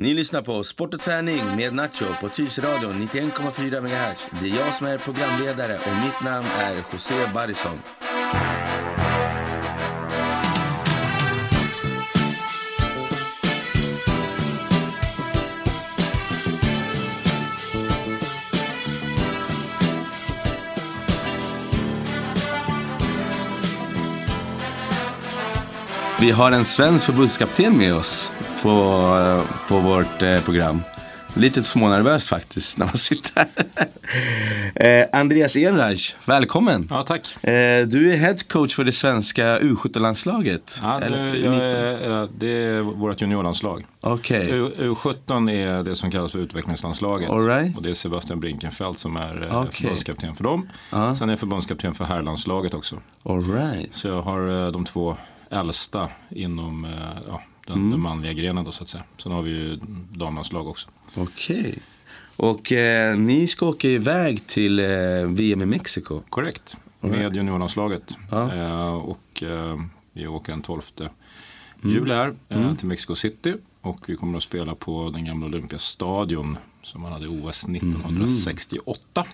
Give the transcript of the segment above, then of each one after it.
Ni lyssnar på Sport och träning med Nacho på Tyresöradion 91,4 MHz. Det är jag som är programledare och mitt namn är José Barrison. Vi har en svensk förbundskapten med oss på, eh, på vårt eh, program. Lite smånervös faktiskt när man sitter här. eh, Andreas Enreich, välkommen. Ja, tack. Eh, du är head coach för det svenska U17-landslaget. Ja, det, jag är, eh, det är vårt juniorlandslag. Okej. U, U17 är det som kallas för utvecklingslandslaget. All right. Och det är Sebastian Brinkenfeldt som är Okej. okay. förbundskapten för dem. Ja. Sen är jag förbundskapten för herrlandslaget också. All right. Så jag har eh, de två äldsta inom eh, ja, den, Mm. den manliga grenen då så att säga. Sen har vi ju damlandslag också. Okej. Och eh, ni ska åka iväg till eh, VM i Mexiko. Korrekt. Med juniorlandslaget. Ja. Eh, och eh, vi åker den 12 juli här eh, Mm. till Mexico City. Och vi kommer att spela på den gamla Olympiastadion som man hade i OS 1968. Och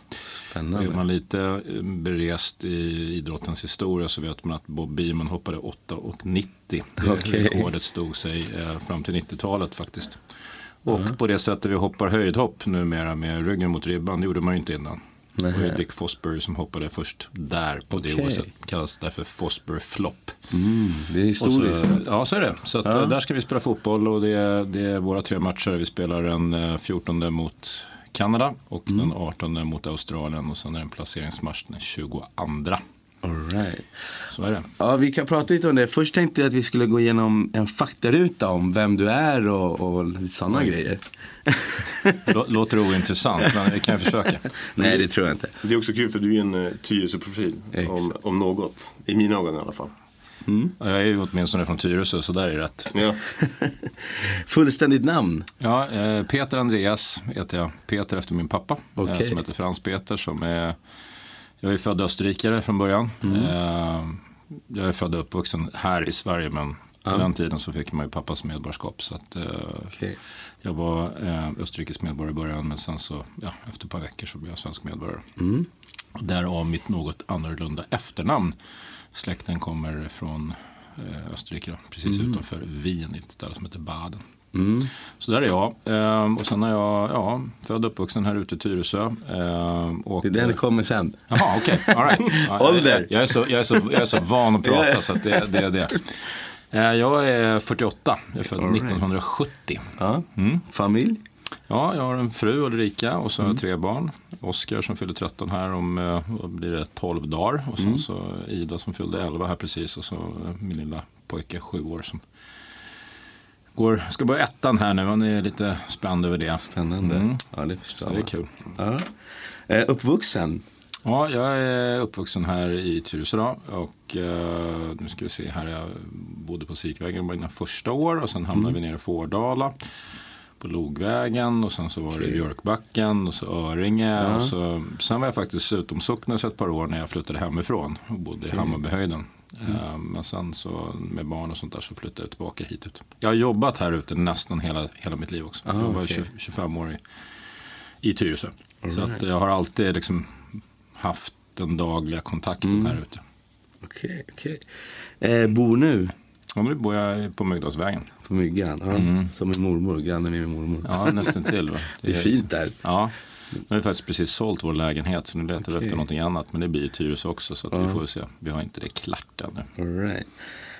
Spännande. är man lite eh, berest i idrottens historia så vet man att Bob Beamon hoppade 8,90. Det Okej. rekordet stod sig eh, fram till 90-talet faktiskt. Och på det sättet vi hoppar höjdhopp numera med ryggen mot ribban, det gjorde man ju inte innan. Det var ju Nähä. Dick Fosbury som hoppade först där på Okej. det OSet. Kallas därför Fosbury Flop. Mm, det är Och så, historiskt. ja, så är det. Så att, Ja. eh, där ska vi spela fotboll och det är, det är våra tre matcher. Vi spelar den eh, 14 mot Kanada och Mm. den 18 mot Australien och sen är det en placeringsmatch den 22. All right. Så är det. Ja, vi kan prata lite om det. Först tänkte jag att vi skulle gå igenom en faktaruta om vem du är och, och lite sådana Oj. grejer. Lå- Låter ointressant men vi kan ju försöka. Nej, det tror jag inte. Det är också kul för du är en uh, Tyresö-profil. Om, om något. I mina ögon i alla fall. Ja, Jag är ju åtminstone från Tyresö så där är rätt. Ja. Fullständigt namn? Ja, eh, Peter Andreas heter jag. Peter efter min pappa. Eh, som heter Frans Peter. Som är, jag är född österrikare från början. Eh, jag är född och uppvuxen här i Sverige men på Ja. den tiden så fick man ju pappas medborgarskap. Så att, eh, Okej. jag var eh, österrikisk medborgare i början men sen så ja, efter ett par veckor så blev jag svensk medborgare. Mm. Därav mitt något annorlunda efternamn. Släkten kommer från Österrike, då, precis utanför Wien i ett ställe som heter Baden. Mm. Så där är jag. Ehm, och sen är jag ja, född och uppvuxen här ute i Tyresö. Ehm, och, Det är den kommer sen. Jaha, okej. All right. Ja, Ålder. Jag, jag, är så, jag, är så, jag är så van att prata så att det, det är det. Eh, Jag är 48. Jag är född All right. 1970. Ja. Mm. Familj? Ja, jag har en fru Ulrika och så har Mm. jag tre barn. Oskar som fyller 13 här om eh, blir det 12 dagar. Och sen Mm. så Ida som fyllde 11 här precis. Och så min lilla pojke, sju år, som går, ska börja ettan här nu. Han är lite spänd över det. Spännande. Mm. Ja, det förstår det är kul. Ja. Eh, uppvuxen? Ja, jag är uppvuxen här i Tyresö då, och eh, nu ska vi se här. Jag bodde på Sikvägen mina första år och sen hamnade vi nere i Fårdala på Logvägen och sen så var det Okej. Björkbacken och så Öringe Ja. och så, sen var jag faktiskt utomsocknes ett par år när jag flyttade hemifrån och bodde i Hammarbyhöjden. Eh, Men sen så med barn och sånt där så flyttade jag tillbaka hit ut. Jag har jobbat här ute nästan hela, hela mitt liv också. Ah, jag var. 20, 25 år i, i Tyresö. Så All att right. jag har alltid liksom haft den dagliga kontakten Mm. här ute. Okej, okej. Eh, bor nu Ja, nu bor jag på Myggdalsvägen. på Myggan? Ja. Mm. Som min mormor, grannen med min mormor. Ja, nästan till. Va? Det är fint där. Ja, nu har vi faktiskt precis sålt vår lägenhet så nu letar vi Okej. efter någonting annat. Men det blir i Tyresö också så att Ja. vi får se. Vi har inte det klart ännu. All right.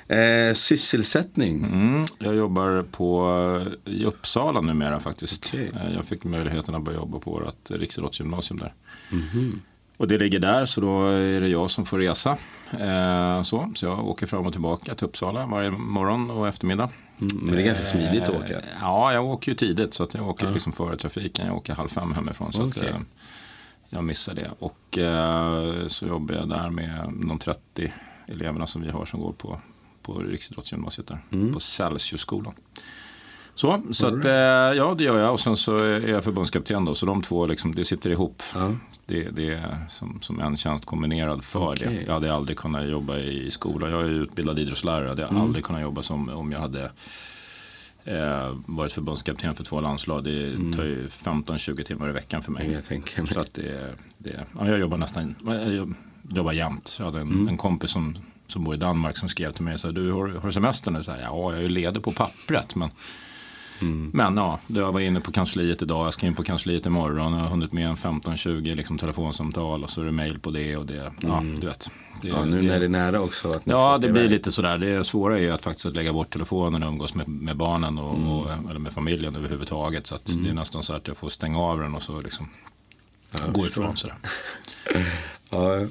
eh, sysselsättning? Mm, jag jobbar på, i Uppsala numera faktiskt. Okej. Eh, Jag fick möjligheten att börja jobba på vårt riksidrottsgymnasium där. Mhm. Och det ligger där så då är det jag som får resa. Eh, så, så jag åker fram och tillbaka till Uppsala varje morgon och eftermiddag. Mm, men det är ganska smidigt att Eh, åka. Ja, jag åker ju tidigt så att jag åker Ja. liksom före trafiken. Jag åker halv fem hemifrån så Okej. att, eh, jag missar det. Och eh, så jobbar jag där med de 30 eleverna som vi har som går på, på Riksidrottsgymnasiet där. Mm. På Celsiusskolan. Så, så att, eh, ja det gör jag och sen så är jag förbundskapten då. Så de två liksom, det sitter ihop. Ja. Det, det är som, som en tjänst kombinerad för Okej. det. Jag hade aldrig kunnat jobba i skolan. Jag är utbildad idrottslärare. Jag hade Mm. aldrig kunnat jobba som om jag hade Eh, varit förbundskapten för två landslag. Det Mm. tar ju 15-20 timmar i veckan för mig. Jag. Så att det, det, ja, jag jobbar nästan, jag jobbar jämt. Jag hade en, Mm. en kompis som, som bor i Danmark som skrev till mig så här, du har, har semester nu? Så här, ja, jag är ju ledig på pappret. Men, Mm. men ja, jag var inne på kansliet idag, jag ska in på kansliet imorgon. Jag har hunnit med en 15-20 liksom, telefonsamtal och så är det mail på det och det. Ja, du vet. Det, Mm. Ja, nu när det är nära också. Ja, det blir iväg. lite sådär. Det svåra är ju att faktiskt att lägga bort telefonen och umgås med, med barnen och, Mm. och, eller med familjen överhuvudtaget. Så att det är nästan så att jag får stänga av den och så liksom gå ifrån sådär. Ja. Mm.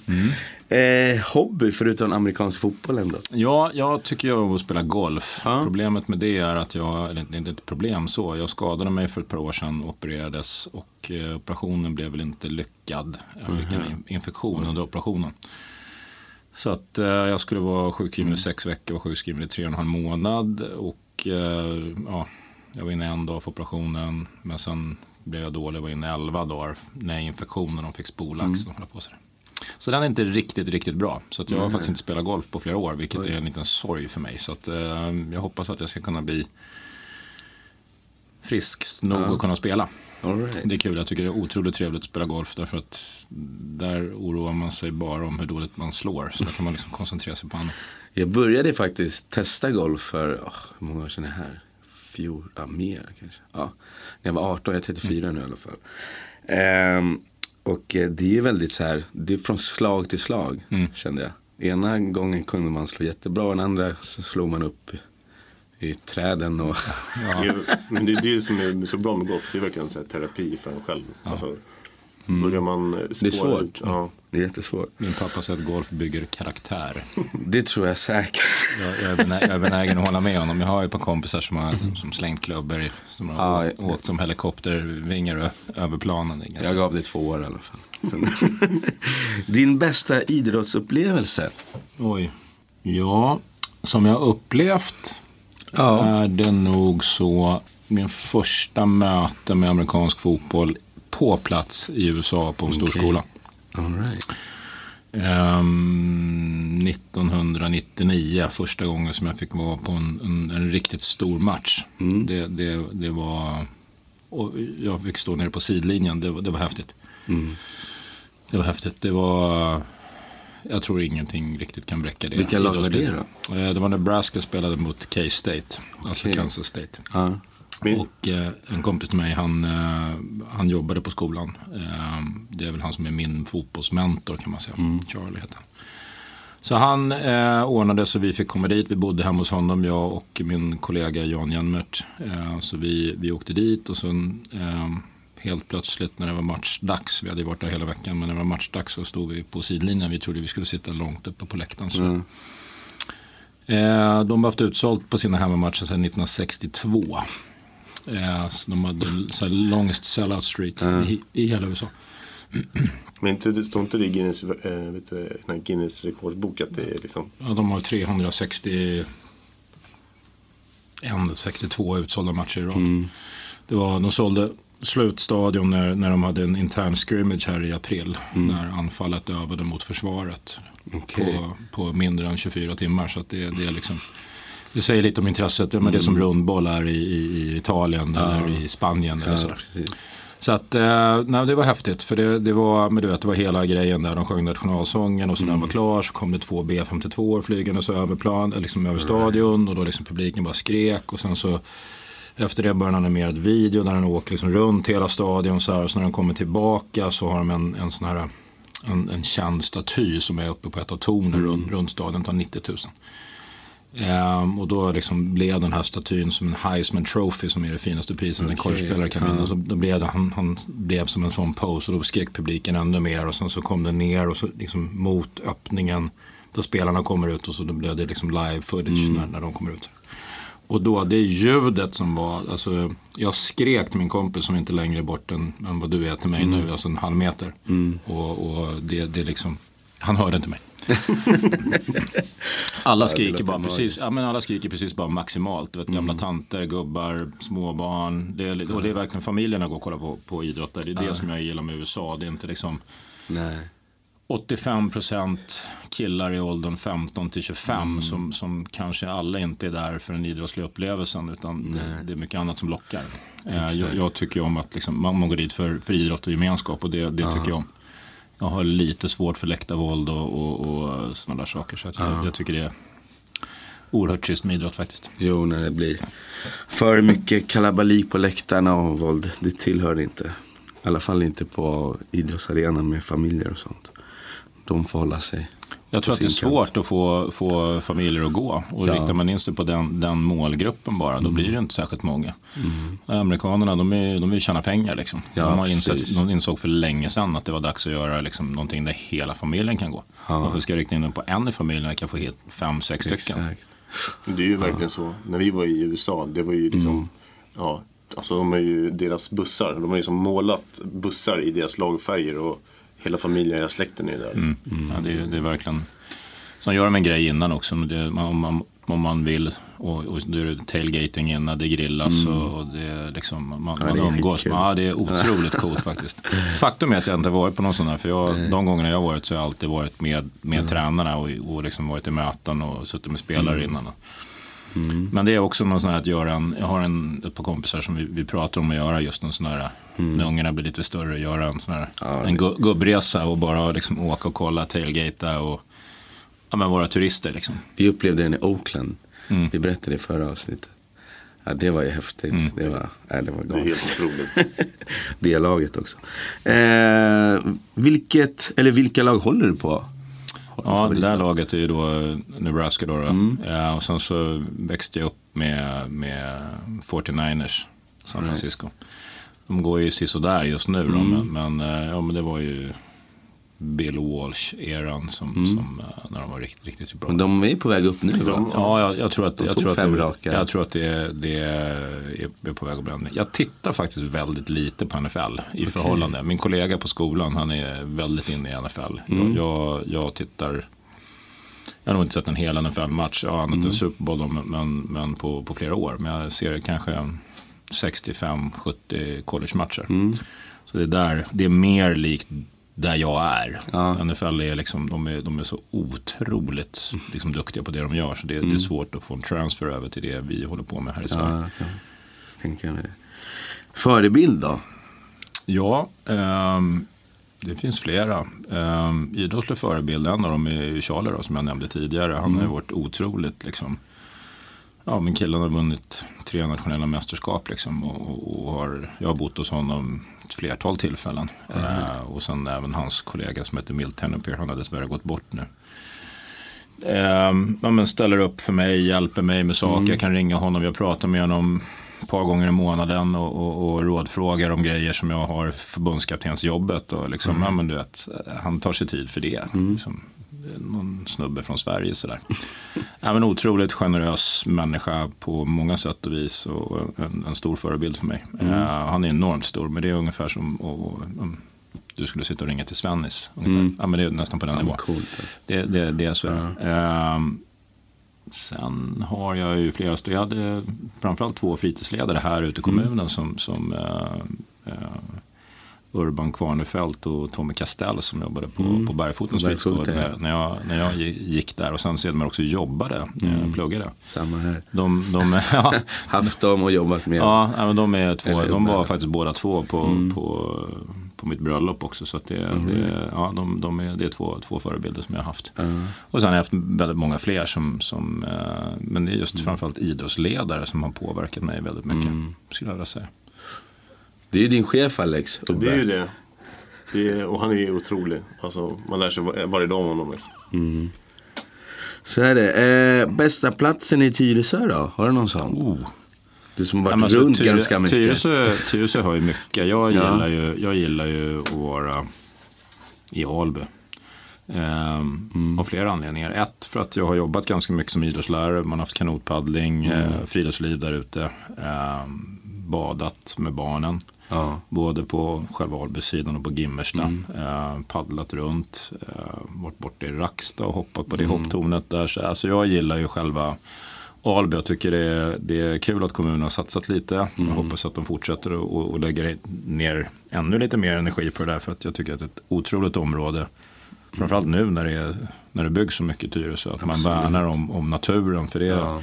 Eh, hobby förutom amerikansk fotboll ändå? Ja, jag tycker jag om att spela golf. Ja. Problemet med det är att jag, eller det är inte ett problem så, jag skadade mig för ett par år sedan, opererades och eh, operationen blev väl inte lyckad. Jag fick en in- infektion under operationen. Så att eh, jag skulle vara sjukskriven i sex veckor, var sjukskriven i tre och en halv månad och eh, ja, jag var inne en dag för operationen men sen blev jag dålig och var inne elva dagar när infektionen och fick spolax och hålla på sådär. Så den är inte riktigt, riktigt bra. Så jag har faktiskt inte spelat golf på flera år, vilket är en liten sorg för mig. Så att, eh, jag hoppas att jag ska kunna bli frisk nog att kunna spela. Right. Det är kul, jag tycker det är otroligt trevligt att spela golf därför att där oroar man sig bara om hur dåligt man slår. Så där kan man liksom koncentrera sig på annat. Jag började faktiskt testa golf för, åh, hur många år sedan är det här? Fjol, ja mer kanske. Ja, när jag var 18, jag är 34 nu i alla fall. Ehm, och eh, det är väldigt så här, det är från slag till slag kände jag. Ena gången kunde man slå jättebra, den andra så slog man upp i, i träden och är- Men det är det som är så bra med golf. Det är verkligen så här terapi för en själv. Alltså, börjar man eh, Mm. det är spåra svårt. Ja. Det är jättesvårt. Min pappa säger att golf bygger karaktär. Det tror jag säkert. Jag, jag, är benä, jag är benägen att hålla med honom. Jag har ju ett par kompisar som har som slängt klubbor i- som har Ja, åkt, som helikoptervingar över planen. Jag gav det två år i alla fall. Din bästa idrottsupplevelse? Oj. Ja, som jag upplevt Ja. är det nog så min första möte med amerikansk fotboll på plats i USA på en stor skola. All right. Ehm, 1999, första gången som jag fick vara på en, en, en riktigt stor match. Det, det, det var, jag fick stå nere på sidlinjen, det, var- det var häftigt. Det var häftigt, det var, jag tror ingenting riktigt kan bräcka det. Vilka lag var det då? Det var Nebraska spelade mot K-State, alltså Okej. Kansas State. Ja. Men, Och eh, en kompis till mig, han, eh, han jobbade på skolan. Eh, det är väl han som är min fotbollsmentor kan man säga. Charlie heter han. Så han eh, ordnade så vi fick komma dit. Vi bodde hemma hos honom, jag och min kollega Jan Hjelmert. Eh, så vi, vi åkte dit och sen eh, helt plötsligt när det var matchdags, vi hade ju varit där hela veckan, men när det var matchdags så stod vi på sidlinjen. Vi trodde vi skulle sitta långt uppe på läktaren. Så. Mm. Eh, de har haft utsålt på sina hemmamatcher sedan 1962. Eh, så de hade så här longest sellout street i, i hela USA. men inte, det står inte det i Guinness, eh, vet du, Guinness rekordbok att det är liksom. Ja, de har 360 62 utsålda matcher i rad. Det var, de sålde slutstadion när, när de hade en intern scrimmage här i april. När anfallet övade mot försvaret. Okej. På, på mindre än 24 timmar. Så det, det är liksom det säger lite om intresset. Det är det som rundboll är i, i, Italien eller i Spanien. Eller Ja, sådär. precis. Så att, eh, nej, det var häftigt. För det, det, var, men du vet, det var hela grejen där. De sjöng nationalsången och så när den var klar så kom det två B52 flygandes över, plan, eh, liksom över stadion. Och då liksom publiken bara skrek. Och sen så efter det började en animerad video där den åker liksom runt hela stadion. Så här, och så när den kommer tillbaka så har de en, en sån här en, en känd staty som är uppe på ett av tornen runt, runt stadion. tar 90 000. Ehm, och då liksom blev den här statyn som en Heisman Trophy som är det finaste priset en korpspelare kan vinna. Så då blev det, han, han blev som en sån pose och då skrek publiken ännu mer och sen så kom den ner och så liksom mot öppningen då spelarna kommer ut och så då blev det liksom live footage när, när de kommer ut. Och då det ljudet som var, alltså jag skrek till min kompis som inte längre är bort än, än vad du är till mig nu, alltså en halv meter. Och, och det, det liksom, han hörde inte mig. alla skriker bara precis, ja, men alla skriker precis bara maximalt. Du vet, Gamla tanter, gubbar, småbarn. Det är, och det är verkligen familjerna går och kollar på, på idrott. Det är det som jag gillar med USA. Det är inte liksom Nej. 85 procent killar i åldern 15 till 25 Mm. som, som kanske alla inte är där för den idrottsliga upplevelsen utan det, det är mycket annat som lockar. Eh, jag, jag tycker om att liksom, man, man går dit för, för idrott och gemenskap och det, det tycker jag om. Jag har lite svårt för läktarvåld och, och, och sådana där saker så jag, jag tycker det är oerhört trist med idrott faktiskt. Jo, när det blir för mycket kalabalik på läktarna och våld. Det tillhör inte. I alla fall inte på idrottsarenan med familjer och sånt. De får hålla sig. Jag tror att det är svårt att få, få familjer att gå. Och Ja. riktar man in sig på den, den målgruppen bara, då blir det inte särskilt många. Amerikanerna, de, är, de vill tjäna pengar. Liksom. Ja, de, har insett, de insåg för länge sedan att det var dags att göra liksom, någonting där hela familjen kan gå. Ja. Varför ska jag rikta in mig på en i familjen när jag kan få hit fem, sex stycken? Exakt. Det är ju verkligen så. När vi var i USA, det var ju liksom, Mm. ja, alltså de har ju deras bussar, de har ju som målat bussar i deras lagfärger och hela familjen, hela släkten är där. Mm. Ja, det, är, det är verkligen... Sen gör de en grej innan också. Det, man, om, man, om man vill. Och, och då är det tailgating innan, det grillas och, och det är liksom, man, Mm. Ja, man det är umgås. Ja, det är otroligt coolt faktiskt. Faktum är att jag inte varit på någon sån här. För jag, de gångerna jag har varit så har jag alltid varit med, med tränarna och, och liksom varit i möten och suttit med spelare Mm. innan. Men det är också någon sån här att göra en, jag har en, ett par kompisar som vi, vi pratar om att göra just en sån här, när ungarna blir lite större, göra en sån här, Mm. Ja, en gu- gubbresa och bara liksom åka och kolla, tailgata och ja, men vara turister liksom. Vi upplevde den i Oakland. Mm. Vi berättade i förra avsnittet. Ja, det var ju häftigt. Det var, nej, det var Det är galet. helt otroligt. Det laget också. Eh, vilket, eller vilka lag håller du på? Ja, det där laget är ju då eh, Nebraska då. då. Mm. Ja, och sen så växte jag upp med, med 49ers, San Francisco. De går ju sisådär just nu då, Mm. men, men, eh, ja, men det var ju Bill Walsh-eran som, som, eh, när de var riktigt, riktigt bra. Men de är på väg upp nu va? Ja, jag, jag tror att, De jag tror att, fem raka. jag tror att det, det är på väg att ändring. Jag tittar faktiskt väldigt lite på NFL i förhållande. Min kollega på skolan, han är väldigt inne i NFL. Mm. Jag, jag, jag tittar, jag har nog inte sett en hel NFL-match, ja, annat Mm. än Super Bowl, men, men, men på, på flera år. Men jag ser kanske 65-70 college-matcher. Mm. Så det är där, det är mer likt där jag är. Ja. NFL är liksom, de är, de är så otroligt liksom, duktiga på det de gör. Så det, det är svårt att få en transfer över till det vi håller på med här i Sverige. Mm. Ja, jag tänka mig det. Förebild då? Ja, ehm, det finns flera. Um, idrottslig förebild, en av dem är Charlie då, som jag nämnde tidigare. Han har ju varit otroligt liksom, Ja, men killen har vunnit tre nationella mästerskap liksom, och, och, och har, jag har bott hos honom ett flertal tillfällen. Eh, och sen även hans kollega som heter Milt Tennepier, han har dessvärre gått bort nu. Eh, ja, men ställer upp för mig, hjälper mig med saker. Jag kan ringa honom, jag pratar med honom ett par gånger i månaden och, och, och rådfrågar om grejer som jag har förbundskaptensjobbet. Och liksom, ja, men du vet, han tar sig tid för det. Liksom, någon snubbe från Sverige sådär. ja, men otroligt generös människa på många sätt och vis och en, en stor förebild för mig. Eh, han är enormt stor, men det är ungefär som och, om du skulle sitta och ringa till Svennis. Ungefär. Ja, men det är nästan på den Ja, nivån. coolt. Det, det, det är så. Ehm, sen har jag ju flera, jag hade framförallt två fritidsledare här ute i kommunen som, som eh, eh, Urban Kvarnefelt och Tommy Castell som jobbade på, på Bergfotens På Bergfoten, fritidsgård ja. när, när, jag, när jag gick där och sen sedermera också jobbade, mm. pluggade. Samma här. De, de, ja, Haft dem och jobbat med. Ja, men de är två. Eller De var jobbar. faktiskt båda två på, på, på mitt bröllop också. Så det, det, ja, de, de är, det är två, två förebilder som jag har haft. Och sen har jag haft väldigt många fler som, som eh, men det är just framförallt idrottsledare som har påverkat mig väldigt mycket. Skulle jag vilja säga. Det är ju din chef Alex. Det är ju det. det är, och han är ju otrolig. Alltså, man lär sig var- varje dag om honom. Liksom. Så är det. Eh, bästa platsen i Tyresö då? Har du någon sån? Oh. Du som har Ja, varit men alltså, runt Tyre- ganska mycket. Tyresö, Tyresö har ju mycket. Jag, Ja. gillar ju, jag gillar ju att vara i Alby. Ehm, Mm. Av flera anledningar. Ett, för att jag har jobbat ganska mycket som idrottslärare. Man har haft kanotpaddling, Mm. eh, friluftsliv där ute. ehm, badat med barnen. Ja. Både på själva Albysidan och på Gimmersta. Mm. Eh, paddlat runt. Eh, varit borta i Rackstad och hoppat på det Mm. hopptornet där. Så, alltså jag gillar ju själva Alby. Jag tycker det är, det är kul att kommunen har satsat lite. Mm. Jag hoppas att de fortsätter och, och, lägger ner ännu lite mer energi på det där. För att jag tycker att det är ett otroligt område. Framförallt nu när det, är, när det byggs så mycket i Tyresö. Att man värnar om, om naturen. För det, Ja.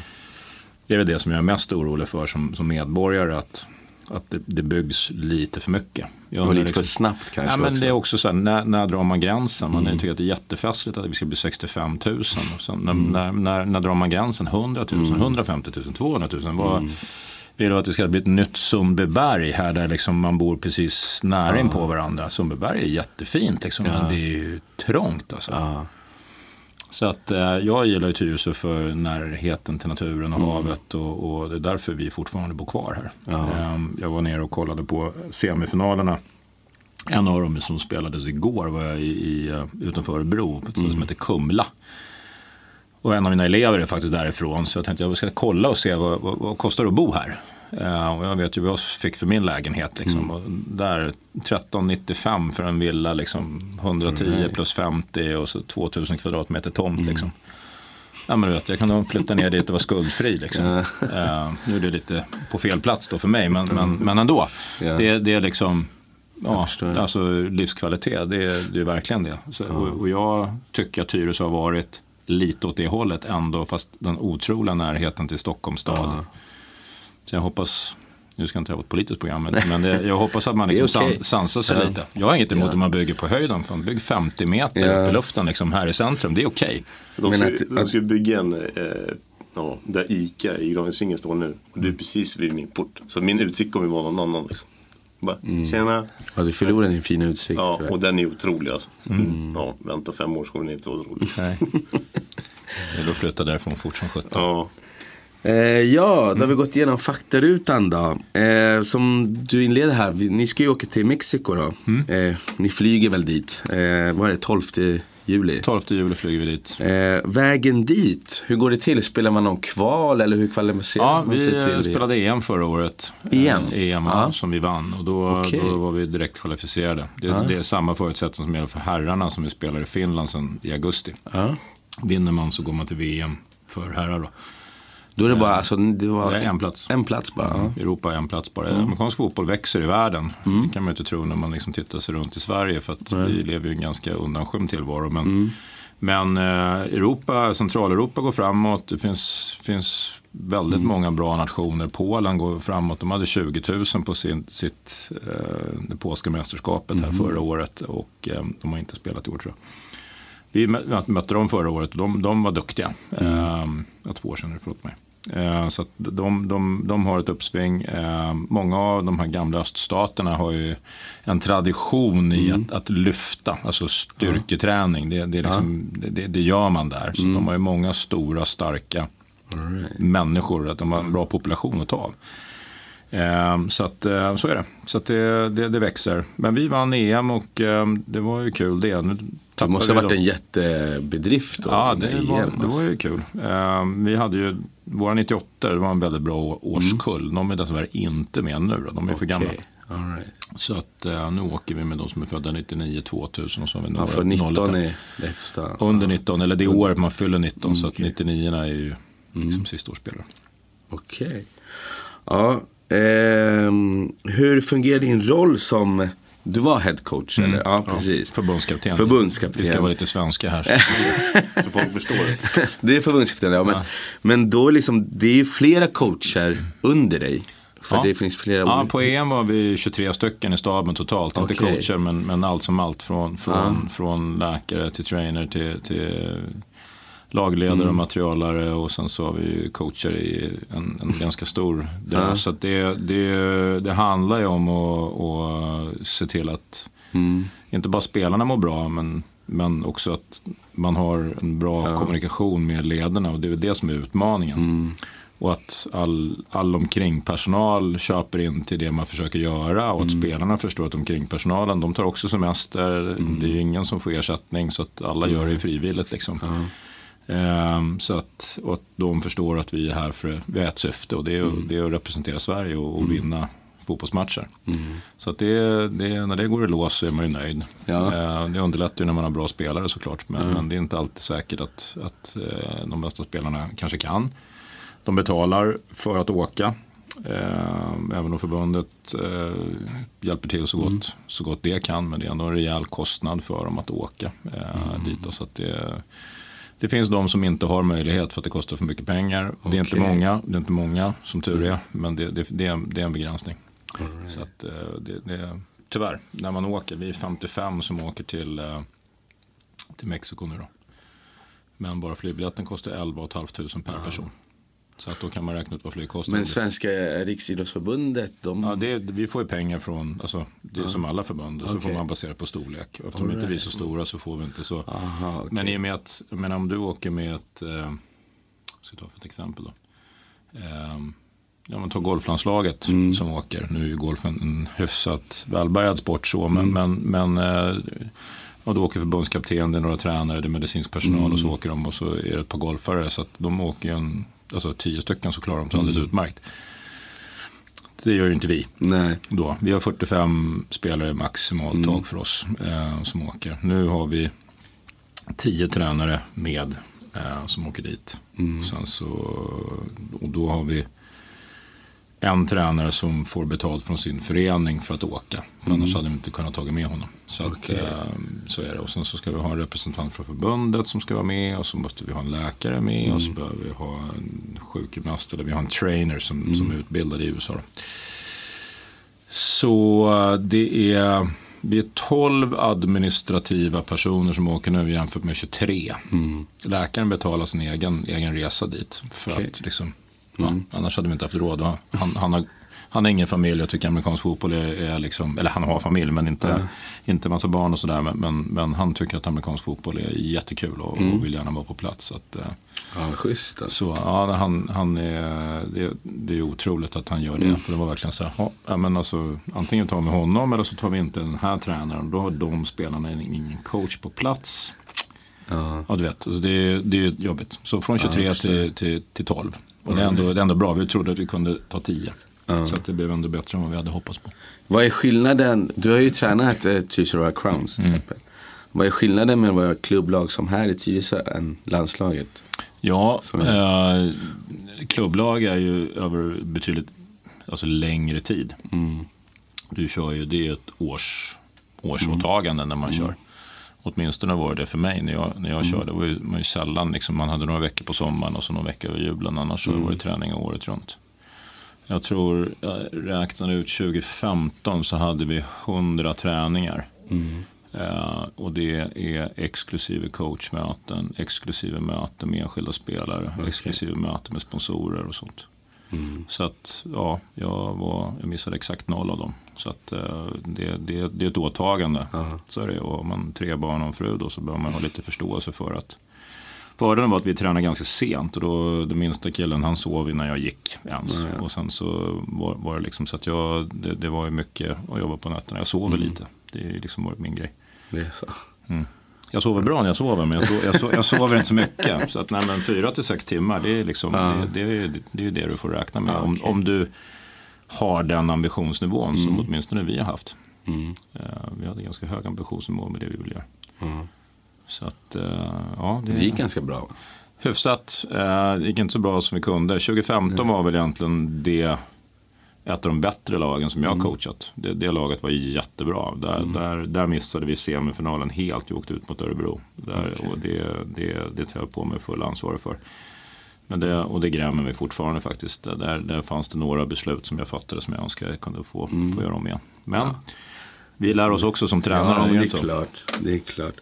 Det är väl det som jag är mest orolig för som, som medborgare. Att, att det, det byggs lite för mycket. Jag Och lite för liksom- snabbt kanske Ja, men också. det är också så här, när, när drar man gränsen? Man tycker att det är jättefestligt att vi ska bli 65 000. Och sen, när, när, när, när drar man gränsen? 100 000, 150 000, 200 000? Vad, Vill du att det ska bli ett nytt Sundbyberg här där liksom man bor precis nära in på varandra? Sundbyberg är jättefint liksom, men det är ju trångt alltså. Ja. Så att eh, jag gillar ju Tyresö för närheten till naturen och havet och, och det är därför vi fortfarande bor kvar här. Ja. Ehm, jag var nere och kollade på semifinalerna. En av dem som spelades igår var jag i, i, eh, utanför Örebro ett ställe som heter Kumla. Och en av mina elever är faktiskt därifrån så jag tänkte jag ska kolla och se vad, vad, vad kostar det att bo här. Eh, och jag vet ju vad jag fick för min lägenhet. Liksom. Och där 1395 för en villa, liksom, 110 plus 50 och så 2000 kvadratmeter tomt. Liksom. Ja, men du vet, jag kan nog flytta ner dit och vara skuldfri. Liksom. Eh, nu är det lite på fel plats då för mig, men, men, men ändå. Ja. Det, det är liksom ja, alltså livskvalitet, det är, det är verkligen det. Så, och, och jag tycker att Tyresö har varit lite åt det hållet ändå, fast den otroliga närheten till Stockholms stad. Så jag hoppas, nu ska jag inte ha ett politiskt program, men, men det, jag hoppas att man liksom san, sansar sig Ja. lite. Jag har inget emot Ja. om man bygger på höjden, fan, bygg 50 meter Ja. upp i luften liksom, här i centrum, det är okej. De Men ska, att- de ska bygga en, eh, ja, där ICA i Graningsringen står nu. Och det är precis vid min port. Så min utsikt kommer vara någon annan. Liksom. Bara, Tjena. Ja, du förlorar din fina utsikt. Ja, tyvärr. och den är otrolig alltså. Ja, vänta fem år så kommer den inte vara otrolig. Nej. Då flytta därifrån fort som sjutton. Ja, Eh, ja, då har vi gått igenom faktarutan då. Eh, som du inleder här, vi, ni ska ju åka till Mexiko då. Eh, ni flyger väl dit? Eh, vad är det, 12 juli? 12 juli flyger vi dit. Eh, vägen dit, hur går det till? Spelar man någon kval eller hur kvalificerar Ja, man sig vi eh, till spelade EM förra året. EM? Eh, EM Ja. som vi vann och då, Okej. då var vi direkt kvalificerade. Det, det är samma förutsättningar som gäller för herrarna som vi spelar i Finland sen i augusti. Ja. Vinner man så går man till VM för herrar då. Då är det bara, alltså, det var Det en plats. en plats bara. Ja. Europa är en plats bara. Amerikansk fotboll växer i världen. Det kan man ju inte tro när man liksom tittar sig runt i Sverige. För att vi lever ju en ganska undanskymd tillvaro. Men, men eh, Europa, Centraleuropa går framåt. Det finns, finns väldigt många bra nationer. Polen går framåt. De hade 20 000 på sin, sitt eh, det polska mästerskapet här förra året. Och eh, de har inte spelat i år tror jag. Vi mö- mötte dem förra året och de, de var duktiga. Eh, ja, två år sedan, förlåt mig. Eh, så de, de, de har ett uppsving. Eh, många av de här gamla öststaterna har ju en tradition i att, att lyfta, alltså styrketräning. Det, det, är liksom, det- det, det gör man där. Så de har ju många stora, starka människor. Att de har en bra population att ta av. Eh, Så, att, eh, så är det. Så att det, det, det växer. Men vi vann EM och eh, det var ju kul det. Nu Det måste ha varit en jättebedrift. Ja, det var, EM, det alltså. var ju kul. Eh, vi hade ju, våra 98 det var en väldigt bra å- årskull. De är dessvärre inte med nu då. De är för gamla. Right. Så att eh, nu åker vi med de som är födda 99, 2000 och så har vi några Ja, för 19 01. är lägsta. Under 19, eller det året man fyller 19. Så att 99 är ju liksom sista årsspelare. Okej. Ja, ehm, hur fungerar din roll som, du var headcoach eller? Ja, precis. Förbundskapten. Förbundskapten. Vi ska vara lite svenska här. så folk förstår det. det är förbundskapten, ja. Men, men då liksom, det är flera coacher under dig. För Ja. det finns flera Ja, på EM var vi 23 stycken i staben totalt. Inte Okej. coacher, men, men allt som allt. Från, från, från läkare till trainer till, till lagledare Mm. och materialare. Och sen så har vi ju coacher i en, en ganska stor drös. Så att det, det, det handlar ju om att, att se till att Mm. inte bara spelarna mår bra, men, men också att man har en bra kommunikation med ledarna. Och det är det som är utmaningen. Mm. Och att all, all omkring personal köper in till det man försöker göra och att Mm. spelarna förstår att omkring personalen, de tar också semester. Mm. Det är ju ingen som får ersättning så att alla gör det frivilligt. Liksom. Ehm, så att, och att de förstår att vi är här för vi har ett syfte och det är, Mm. det är att representera Sverige och, och vinna fotbollsmatcher. Så att det, det, när det går i lås så är man ju nöjd. Ja. Ehm, det underlättar ju när man har bra spelare såklart. Men, men det är inte alltid säkert att, att eh, de bästa spelarna kanske kan. De betalar för att åka. Eh, även om förbundet eh, hjälper till så gott, mm. så gott det kan. Men det är ändå en rejäl kostnad för dem att åka eh, mm. dit. Så att det, det finns de som inte har möjlighet för att det kostar för mycket pengar. Okay. Det, är inte många, det är inte många som tur är. Men det, det, det, är, det är en begränsning. Right. Så att, eh, det, det, tyvärr, när man åker, vi är 55 som åker till, eh, till Mexiko nu då. Men bara flygbiljetten kostar 11 500 per person. Så att då kan man räkna ut vad flygkostnaden Men Svenska Riksidrottsförbundet? De... Ja, det, vi får ju pengar från, alltså, det är ja. som alla förbund. Okay. Så får man basera på storlek. Eftersom right. inte vi är så stora så får vi inte så. Aha, okay. Men i och med att, men om du åker med ett, eh, ska ta för ett exempel då. Eh, ja, man tar golflandslaget mm. som åker. Nu är ju golfen en hyfsat välbärgad sport så. Men, mm. men, men eh, och då åker förbundskapten, det är några tränare, det är medicinsk personal mm. och så åker de och så är det ett par golfare. Så att de åker en, alltså tio stycken så klarar de sig alldeles mm. utmärkt. Det gör ju inte vi. Nej. Då. Vi har 45 spelare maximalt mm. tag för oss eh, som åker. Nu har vi tio tränare med eh, som åker dit. Mm. Sen så, och då har vi en tränare som får betalt från sin förening för att åka. För mm. Annars hade vi inte kunnat ta med honom. Så, okay. att, eh, så är det. Och sen så ska vi ha en representant från förbundet som ska vara med. Och så måste vi ha en läkare med. Mm. Och så mm. behöver vi ha en sjukgymnast. Eller vi har en trainer som, mm. som är utbildad i USA. Så eh, det är, vi är 12 administrativa personer som åker nu jämfört med 23. Mm. Läkaren betalar sin egen, egen resa dit. För okay. att liksom Mm. annars hade vi inte haft råd. Han, han, har, han har ingen familj och tycker amerikansk fotboll är, är liksom, eller han har familj men inte, mm. inte massa barn och sådär. Men, men, men, han tycker att amerikansk fotboll är jättekul och, mm. och vill gärna vara på plats. Att, eh, ja, schysst. Alltså. Så ja, han, han är, det, det är otroligt att han gör det. Mm. För det var verkligen så här, ja, men alltså, antingen tar vi honom eller så tar vi inte den här tränaren. Då har de spelarna ingen coach på plats. Ja. ja, du vet. Alltså det, det är jobbigt. Så från 23 ja, till, till, till 12. Och det är, ändå, det är ändå bra. Vi trodde att vi kunde ta 10. Ja. Så det blev ändå bättre än vad vi hade hoppats på. Vad är skillnaden? Du har ju tränat eh, Tyresö Crowns till mm. exempel. Vad är skillnaden med att vara klubblag som här i Tyresö än landslaget? Ja, eh, klubblag är ju över betydligt alltså längre tid. Mm. Du kör ju, det är ett års, årsåtagande mm. när man mm. kör. Åtminstone var det för mig när jag, när jag mm. körde. Det var ju, man ju sällan, liksom, man hade några veckor på sommaren och så några veckor över julen. Annars mm. var det träning året runt. Jag tror, jag räknade ut 2015 så hade vi 100 träningar. Mm. Uh, och det är exklusive coachmöten, exklusive möten med enskilda spelare, okay. exklusive möten med sponsorer och sånt. Mm. Så att, ja, jag, var, jag missade exakt noll av dem. Så att, uh, det, det, det är ett åtagande. Uh-huh. Så är det. Och om man tre barn och en fru då så behöver man ha lite förståelse för att Fördelen var att vi tränade ganska sent och då den minsta killen han sov innan jag gick ens. Mm. Och sen så var, var, det liksom så att jag, det, det var ju mycket att jobba på nätterna. Jag sover mm. lite. Det är liksom varit min grej. Det är så. Mm. Jag sover bra när jag sover men jag, so jag, so jag sover inte så mycket. Så att nej, men fyra till sex timmar det är, liksom, ja. det, det, är, det är det du får räkna med. Ja, okay. om, om du har den ambitionsnivån mm. som åtminstone vi har haft. Mm. Uh, vi hade ganska hög ambitionsnivå med det vi vill göra. Mm. Så att, uh, ja, det, det gick ganska bra. Hyfsat. Uh, det gick inte så bra som vi kunde. 2015 var väl egentligen det ett av de bättre lagen som jag mm. coachat. Det, det, laget var jättebra. Där, mm. där, där missade vi semifinalen helt. Vi åkte ut mot Örebro. Där, okay. och det, det, det tar jag på mig full ansvar för. Men det, och det grämer mig fortfarande faktiskt. Där, där fanns det några beslut som jag fattade som jag önskar jag kunde få, mm. få göra om igen. Men ja. vi lär oss också som tränare. Ja, det, är klart. det är klart.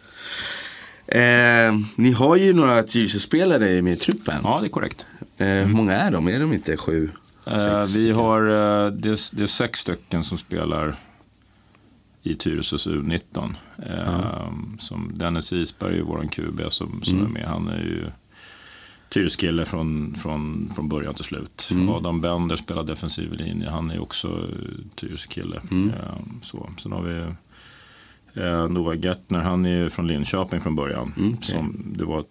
Eh, ni har ju några Tyresö-spelare med i truppen. Ja, det är korrekt. Eh, hur många är de? Är de inte sju? Eh, vi har, eh, det, det är sex stycken som spelar i Tyresös U19. Eh, mm. som Dennis Isberg är vår QB som, som mm. är med. Han är ju Tyresökille från, från, från början till slut. Mm. Adam Bender spelar defensiv linje. Han är också Tyresökille. Mm. Eh, så. Sen har vi eh, Noah Gertner. Han är från Linköping från början. Mm, okay. som det var,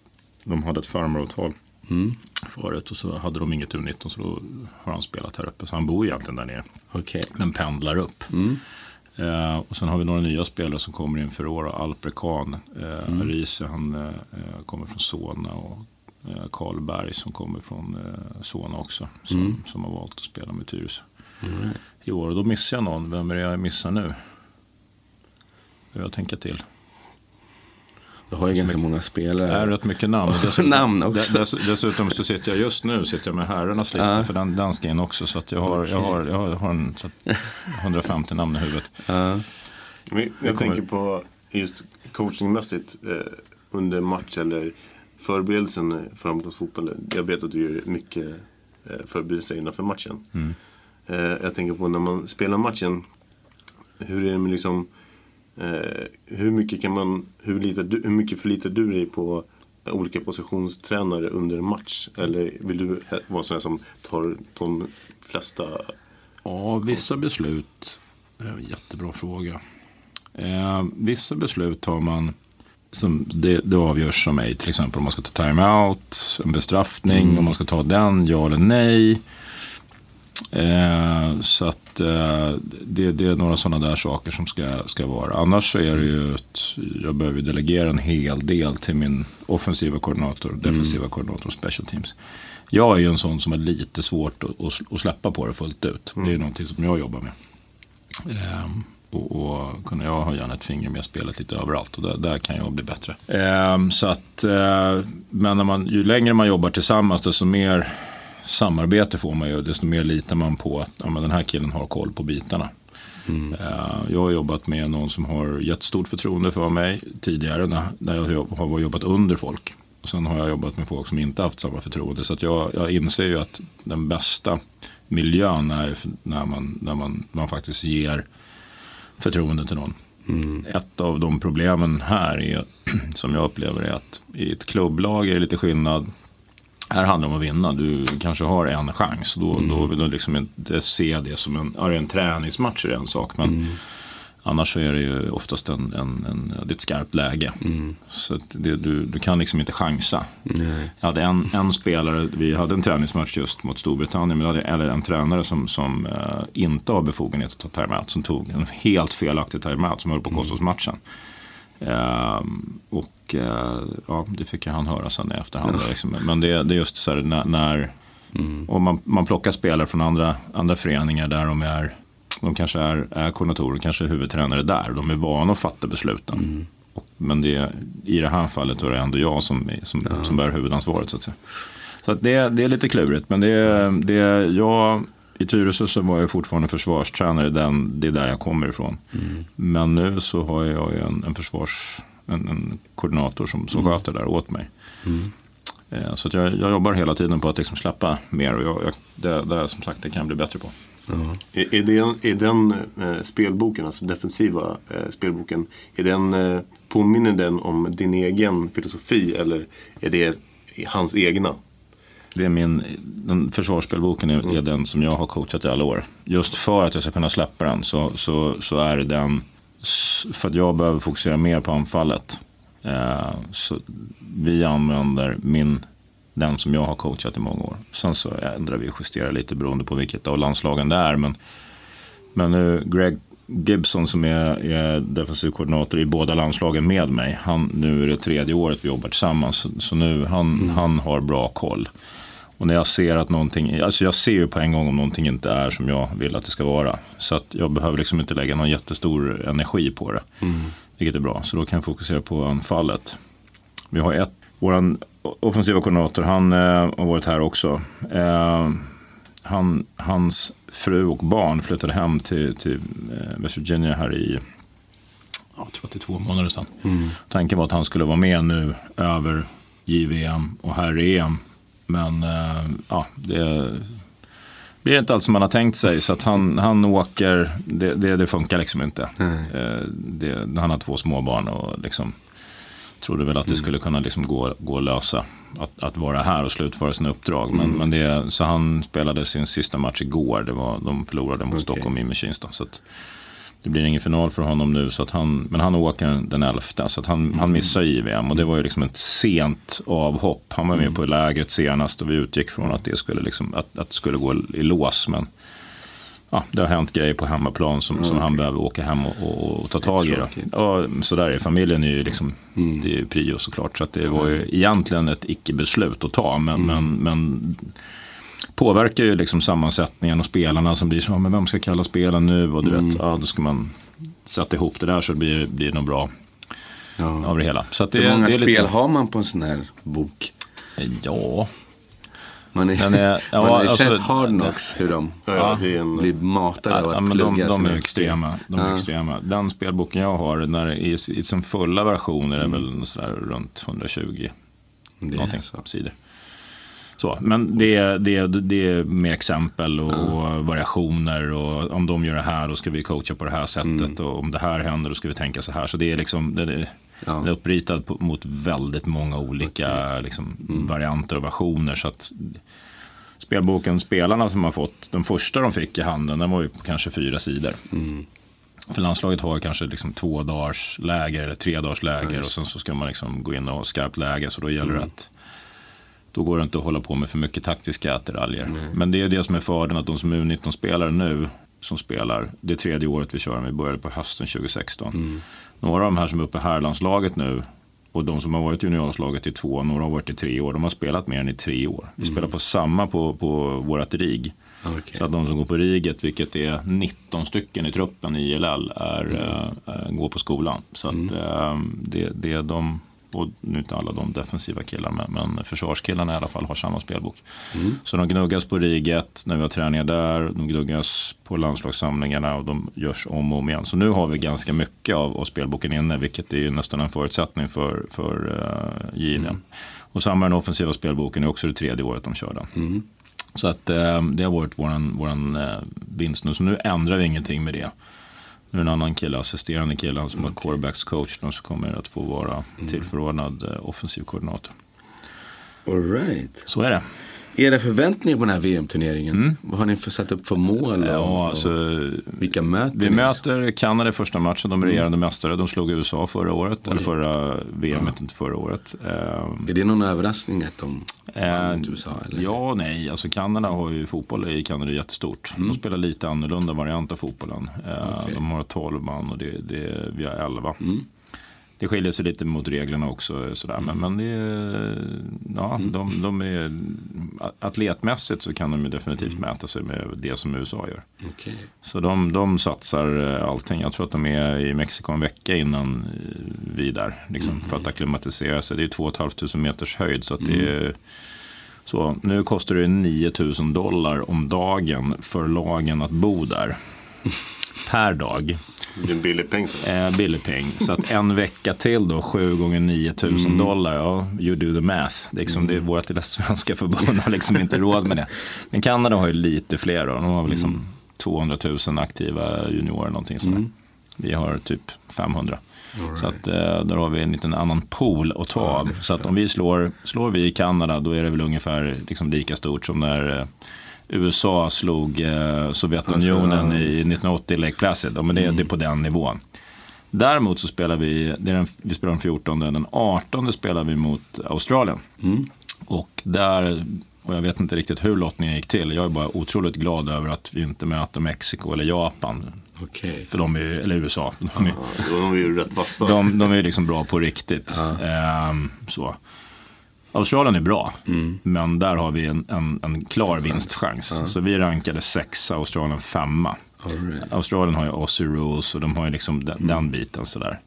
de hade ett farmaravtal. Mm. Förut och så hade de inget U19 så då har han spelat här uppe. Så han bor egentligen där nere. Okay. Men pendlar upp. Mm. Eh, och sen har vi några nya spelare som kommer inför år. Alper Kahn, eh, mm. Riese, han eh, kommer från Solna. Och Karl Berg som kommer från eh, Solna också. Som, mm. som har valt att spela med Tyresö. Mm. I år. Och då missar jag någon. Vem är det jag missar nu? Det jag tänka till. Du har ju ganska mycket, många spelare. Det är rätt mycket namn. Dessutom, namn också. Dess, dessutom så sitter jag just nu sitter jag med herrarnas lista. För den, den ska in också. Så att jag, har, okay. jag, har, jag har en, 150 namn i huvudet. Ja. Jag, jag tänker på just coachingmässigt eh, under match eller förberedelsen för fotboll. Jag vet att du gör mycket eh, förberedelser inför matchen. Mm. Eh, jag tänker på när man spelar matchen. Hur är det med liksom Eh, hur mycket kan man, hur, litar du, hur mycket förlitar du dig på olika positionstränare under en match? Eller vill du vara sån som tar de flesta? Ja, vissa beslut, jättebra fråga. Eh, vissa beslut tar man som det, det avgörs som mig, till exempel om man ska ta time-out, en bestraffning, mm. om man ska ta den, ja eller nej. Eh, så att eh, det, det, är några sådana där saker som ska, ska vara. Annars så är det ju att jag behöver delegera en hel del till min offensiva koordinator, defensiva mm. koordinator special teams. Jag är ju en sån som har lite svårt att, att, släppa på det fullt ut. Mm. Det är ju någonting som jag jobbar med. Eh, och, och kunna jag har gärna ett finger med spelet lite överallt och där, där kan jag bli bättre. Eh, så att, eh, men när man, ju längre man jobbar tillsammans desto mer samarbete får man ju, desto mer litar man på att ja, den här killen har koll på bitarna. Mm. Uh, jag har jobbat med någon som har jättestort förtroende för mig tidigare när, när jag har jobbat under folk. Och sen har jag jobbat med folk som inte haft samma förtroende. Så jag, jag inser ju att den bästa miljön är när man, när man, man faktiskt ger förtroende till någon. Mm. Ett av de problemen här är, som jag upplever är att i ett klubblag är det lite skillnad här handlar det om att vinna. Du kanske har en chans. Då, mm. då vill du liksom inte se det som en, är det en träningsmatch är det en sak. Men mm. Annars så är det ju oftast en, en, en, det är ett skarpt läge. Mm. Så det, du, du kan liksom inte chansa. Nej. Jag hade en, en spelare, vi hade en träningsmatch just mot Storbritannien. Men hade, eller en tränare som, som uh, inte har befogenhet att ta timeout. Som tog en helt felaktig timeout som höll på att kosta oss matchen. Uh, och uh, ja, det fick han höra sen i efterhand. Liksom. Men det, det, är just så här när, när mm. och man, man plockar spelare från andra, andra föreningar där de är de kanske är, är koordinatorer, kanske är huvudtränare där. De är vana att fatta besluten. Mm. Och, men det, i det här fallet är det ändå jag som, som, ja. som bär huvudansvaret. Så, att säga. så att det, det är lite klurigt. Men det, det, jag i Tyresö så var jag fortfarande försvarstränare, den, det är där jag kommer ifrån. Mm. Men nu så har jag en, en försvars, en, en, koordinator som, som mm. sköter där åt mig. Mm. Eh, så att jag, jag, jobbar hela tiden på att liksom släppa mer och jag, jag, det, det som sagt det kan jag bli bättre på. Mm. Är, är, det, är den eh, spelboken, alltså defensiva eh, spelboken, är den, eh, påminner den om din egen filosofi eller är det hans egna? Det är min, den försvarsspelboken är, mm. är, den som jag har coachat i alla år. Just för att jag ska kunna släppa den så, så, så är det den, för att jag behöver fokusera mer på anfallet. Eh, så vi använder min, den som jag har coachat i många år. Sen så ändrar vi och justerar lite beroende på vilket av landslagen det är. Men, men nu Greg Gibson som är, är defensiv koordinator i båda landslagen med mig. Han, nu är det tredje året vi jobbar tillsammans. Så, så nu han, mm. han har bra koll. Och när jag ser att någonting, alltså jag ser ju på en gång om någonting inte är som jag vill att det ska vara. Så att jag behöver liksom inte lägga någon jättestor energi på det. Mm. Vilket är bra, så då kan jag fokusera på anfallet. Vi har ett, vår offensiva koordinator, han eh, har varit här också. Eh, han, hans fru och barn flyttade hem till, till eh, West Virginia här i jag tror att det är två månader sedan. Mm. Tanken var att han skulle vara med nu över JVM och herr-EM men uh, ja, det blir inte allt som man har tänkt sig. Så att han, han åker, det, det, det funkar liksom inte. Mm. Det, han har två småbarn och liksom trodde väl att det mm. skulle kunna liksom gå, gå att lösa. Att, att vara här och slutföra sina uppdrag. Men, mm. men det, så han spelade sin sista match igår. Det var, de förlorade mot okay. Stockholm i Machines. Så att, det blir ingen final för honom nu, så att han, men han åker den 11. Så att han, mm. han missar JVM och det var ju liksom ett sent avhopp. Han var med mm. på lägret senast och vi utgick från att det skulle, liksom, att, att det skulle gå i lås. Men ja, det har hänt grejer på hemmaplan som, som han behöver åka hem och, och, och ta tag i. Ja, så där är familjen är ju liksom, mm. det är ju prio såklart. Så att det var ju egentligen ett icke-beslut att ta. Men, mm. men, men påverkar ju liksom sammansättningen och spelarna som blir så, men vem ska kalla spelen nu? Och du mm. vet, ja, då ska man sätta ihop det där så det blir det något bra ja. av det hela. Så det, Hur många det spel lite... har man på en sån här bok? Ja, man, är, är, ja, man har ju alltså, sett Hard Knocks hur de ja, blir matade av ja, men de, de är extrema. De är extrema. Den spelboken jag har, när i, i som fulla versioner är mm. väl sådär runt 120 det någonting, så. sidor. Så, men det, det, det är med exempel och, och, variationer och om de gör det här då ska vi coacha på det här sättet mm. och om det här händer då ska vi tänka så här. Så det är liksom det, det, ja. den är uppritad på, mot väldigt många olika okay. liksom, mm. varianter och versioner. Så att spelboken Spelarna som har fått, den första de fick i handen, den var ju kanske fyra sidor. Mm. För landslaget har kanske liksom två dagars läger eller tre dagars läger ja, och sen så ska man liksom gå in och ha skarpt läge. Så då gäller det mm. att då går det inte att hålla på med för mycket taktiska attiraljer. Men det är det som är fördelen att de som är U19-spelare nu som spelar, det tredje året vi kör, vi började på hösten 2016. Mm. Några av de här som är uppe i herrlandslaget nu och de som har varit i juniorlandslaget i två, några har varit i tre år, de har spelat mer än i tre år. Vi mm. spelar på samma på, på vårat RIG. Okay. Så att de som går på RIGet, vilket är 19 stycken i truppen i ILL, är, mm. äh, går på skolan. Så att, mm. äh, det, det är de och nu inte alla de defensiva killar men, men försvarskillarna i alla fall har samma spelbok. Mm. Så de gnuggas på riget när vi har träningar där, de gnuggas på landslagssamlingarna och de görs om och om igen. Så nu har vi ganska mycket av, av spelboken inne vilket är ju nästan en förutsättning för, för uh, JVM. Mm. Och samma den offensiva spelboken är också det tredje året de kör den. Mm. Så att uh, det har varit våran, våran uh, vinst nu. Så nu ändrar vi ingenting med det. Nu är det en annan kille, assisterande kille, som okay. är quarterbacks coach som kommer att få vara mm. tillförordnad eh, offensiv koordinator. All right. Så är det. Era förväntningar på den här VM-turneringen? Mm. Vad har ni för, satt upp för mål? Och, ja, alltså, vilka möter Vi ni? möter Kanada i första matchen, de mm. regerande mm. mästare. De slog USA förra året, Oj. eller förra VM, ja. inte förra året. är det någon överraskning att de vann mot USA? Eller? Ja, nej. Alltså Kanada har ju fotboll i Kanada jättestort. Mm. De spelar lite annorlunda variant av fotbollen. Okay. De har 12 man och det, det, vi har 11. Mm det skiljer sig lite mot reglerna också. Sådär. Mm. Men, men det ja, mm. de, de är, atletmässigt så kan de definitivt mm. mäta sig med det som USA gör. Okay. Så de, de satsar eh, allting. Jag tror att de är i Mexiko en vecka innan eh, vi där. Liksom, mm. För att acklimatisera sig. Det är 2 500 meters höjd. Så, att det är, så nu kostar det 9 000 dollar om dagen för lagen att bo där. per dag. Det är en billig peng. Eh, billig peng. Så att en vecka till då, 7 gånger 9000 mm. dollar. Ja, you do the math. Det är, liksom, mm. det är vårt lilla svenska förbund har liksom inte råd med det. Men Kanada har ju lite fler då. De har väl liksom mm. 200 000 aktiva juniorer någonting sådär. Mm. Vi har typ 500. Right. Så att eh, där har vi en liten annan pool att ta av. så att om vi slår, slår vi i Kanada då är det väl ungefär liksom lika stort som när eh, USA slog eh, Sovjetunionen i 1980 Lake Placid. Ja, men det, mm. det är på den nivån. Däremot så spelar vi, det är den, vi spelar den 14, den 18 spelar vi mot Australien. Mm. Och där, och jag vet inte riktigt hur lottningen gick till. Jag är bara otroligt glad över att vi inte möter Mexiko eller Japan. Okay. För de är, eller USA. De är, de är ju rätt vassa. De, de är liksom bra på riktigt. Ja. Ehm, så. Australien är bra, mm. men där har vi en, en, en klar vinstchans. Ja. Så vi rankade sexa, Australien femma. Right. Australien har ju Aussie Rules och de har ju liksom den, mm. den biten sådär.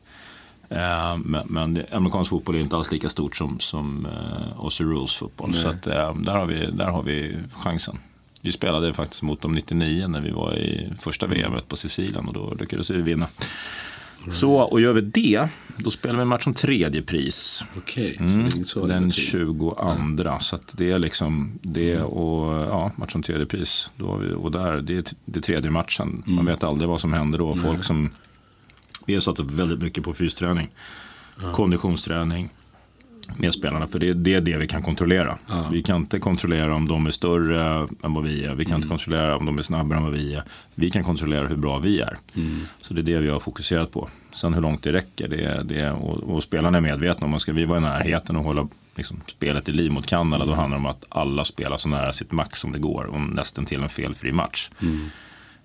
Uh, men, men amerikansk fotboll är inte alls lika stort som, som uh, Aussie Rules fotboll. Nej. Så att, uh, där, har vi, där har vi chansen. Vi spelade faktiskt mot dem 99 när vi var i första VM mm. på Sicilien och då lyckades vi vinna. Så, och gör vi det, då spelar vi en match om tredje pris. Okay, mm, Den 22. Ja. Så det är liksom det mm. och ja, match om tredje pris. Då vi, och där, det är, det tredje matchen. Mm. Man vet aldrig vad som händer då. Folk som, vi har satt upp väldigt mycket på fysträning. Ja. Konditionsträning med spelarna. För det, det är det vi kan kontrollera. Ja. Vi kan inte kontrollera om de är större än vad vi är. Vi kan mm. inte kontrollera om de är snabbare än vad vi är. Vi kan kontrollera hur bra vi är. Mm. Så det är det vi har fokuserat på. Sen hur långt det räcker. Det, det, och, och spelarna är medvetna om att ska vi vara i närheten och hålla liksom, spelet i liv mot Kanada. Då handlar det om att alla spelar så nära sitt max som det går. Och nästan till en felfri match. Mm.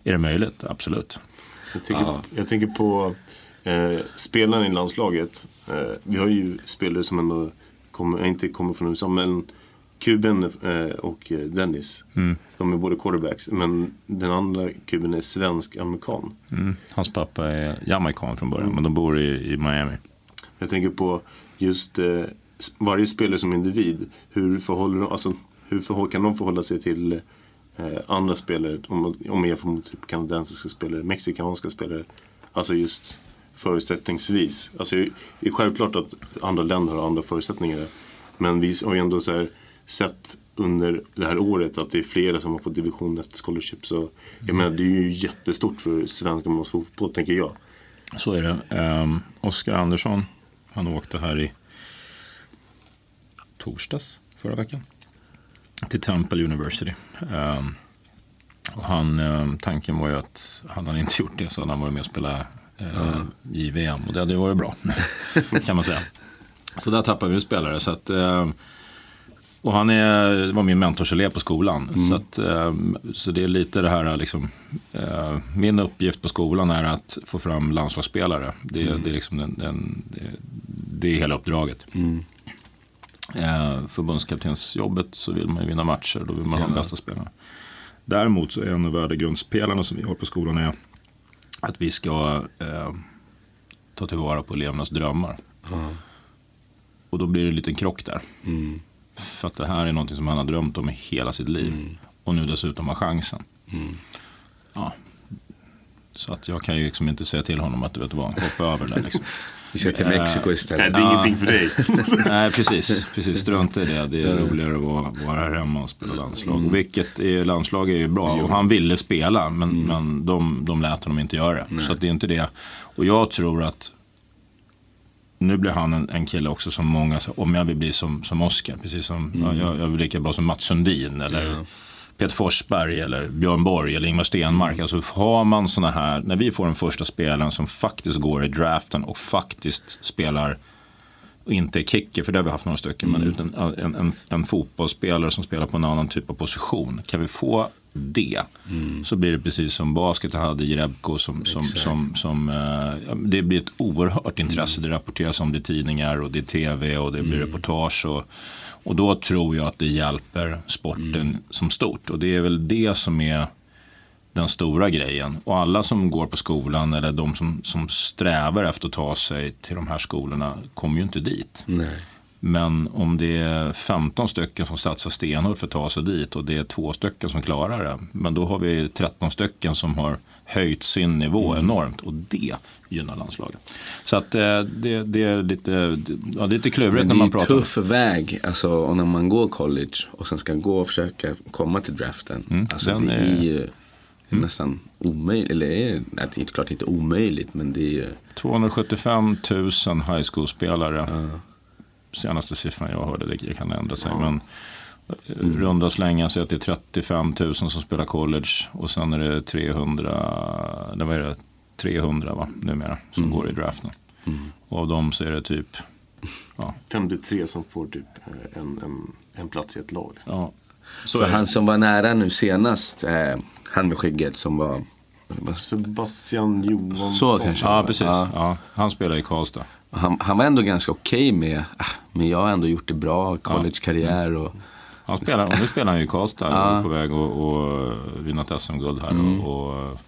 är det möjligt, absolut. Jag tänker, ja. jag tänker på eh, spelarna i landslaget. Eh, vi har ju spelare som ändå kommer, inte kommer från USA, men kuben eh, och Dennis. Mm. De är båda quarterbacks. Men den andra kuben är svensk-amerikan. Mm. Hans pappa är jamaican från början, mm. men de bor i, i Miami. Jag tänker på just eh, varje spelare som individ. Hur, förhåller de, alltså, hur förhåll, kan de förhålla sig till eh, andra spelare? Om, om man jämför mot typ kanadensiska spelare, mexikanska spelare. Alltså just förutsättningsvis. Alltså, det är självklart att andra länder har andra förutsättningar. Men vi har ju ändå så här, sett under det här året att det är flera som har fått division 1 scholarship. Så jag menar, det är ju jättestort för svensk fotboll, tänker jag. Så är det. Um, Oskar Andersson, han åkte här i torsdags förra veckan till Temple University. Um, och han, um, tanken var ju att hade han inte gjort det så hade han varit med och spelat mm. i VM och det hade ju varit bra kan man säga. Så där tappade vi en spelare. Så att, uh, och han är, var min mentorselev på skolan. Mm. Så, att, um, så det är lite det här, liksom, uh, min uppgift på skolan är att få fram landslagsspelare. Det, mm. det är, liksom den, den, det, det, är hela uppdraget. Mm. Eh, förbundskaptensjobbet så vill man ju vinna matcher, då vill man ja. ha de bästa spelarna. Däremot så är en av värdegrundspelarna som vi har på skolan är att vi ska eh, ta tillvara på elevernas drömmar. Mm. Och då blir det en liten krock där. Mm. För att det här är något som han har drömt om i hela sitt liv. Mm. Och nu dessutom har chansen. Mm. Ja. Så att jag kan ju liksom inte säga till honom att du vet vad, hoppa över det. Liksom. Vi ska till Mexiko istället. Nej, det är ingenting för dig. Nej, precis. precis. Strunta i det. Det är roligare att vara, vara här hemma och spela landslag. Mm. Vilket är, landslag är ju bra. Och han ville spela, men, mm. men de, de lät honom inte göra det. Nej. Så det är inte det. Och jag tror att nu blir han en, en kille också som många, om jag vill bli som, som Oscar, precis som, mm. jag, jag vill lika bra som Mats Sundin eller ja. Peter Forsberg eller Björn Borg eller Ingmar Stenmark. Alltså har man sådana här, när vi får den första spelaren som faktiskt går i draften och faktiskt spelar och inte är kicker, för det har vi haft några stycken, mm. men utan en, en, en, fotbollsspelare som spelar på en annan typ av position. Kan vi få det mm. så blir det precis som basket hade Jerebko som, som, som, som uh, det blir ett oerhört intresse. Mm. Det rapporteras om det i tidningar och det är tv och det blir mm. reportage. Och, och då tror jag att det hjälper sporten mm. som stort. Och det är väl det som är den stora grejen. Och alla som går på skolan eller de som, som strävar efter att ta sig till de här skolorna kommer ju inte dit. Nej. Men om det är 15 stycken som satsar stenhårt för att ta sig dit och det är två stycken som klarar det. Men då har vi 13 stycken som har höjt sin nivå mm. enormt och det gynnar landslaget. Så att eh, det, det, är lite, ja, lite klurigt när man pratar. Det är en tuff väg, alltså, och när man går college och sen ska gå och försöka komma till draften. Mm, alltså, det är, ju mm. nästan omöjligt, eller är, det är klart inte omöjligt men det är ju 275 000 high school-spelare. Uh. Senaste siffran jag hörde, det kan ändra sig. Uh. Men Mm. Runda slängan så att det är 35 000 som spelar college och sen är det 300, det var det, 300 va, numera som mm. går i draften. Mm. Och av dem så är det typ ja. 53 som får typ eh, en, en, en plats i ett lag. Liksom. Ja. Så För han som var nära nu senast, eh, han med skägget som var Sebastian Johansson. Så kanske. Ja, precis. Ja. ja. han spelar i Karlstad. Han, han var ändå ganska okej okay med, ah, men jag har ändå gjort det bra, collegekarriär och han spelar, nu spelar han ju i Karlstad ja. och på väg att vinna ett SM-guld här. Mm. Och, och,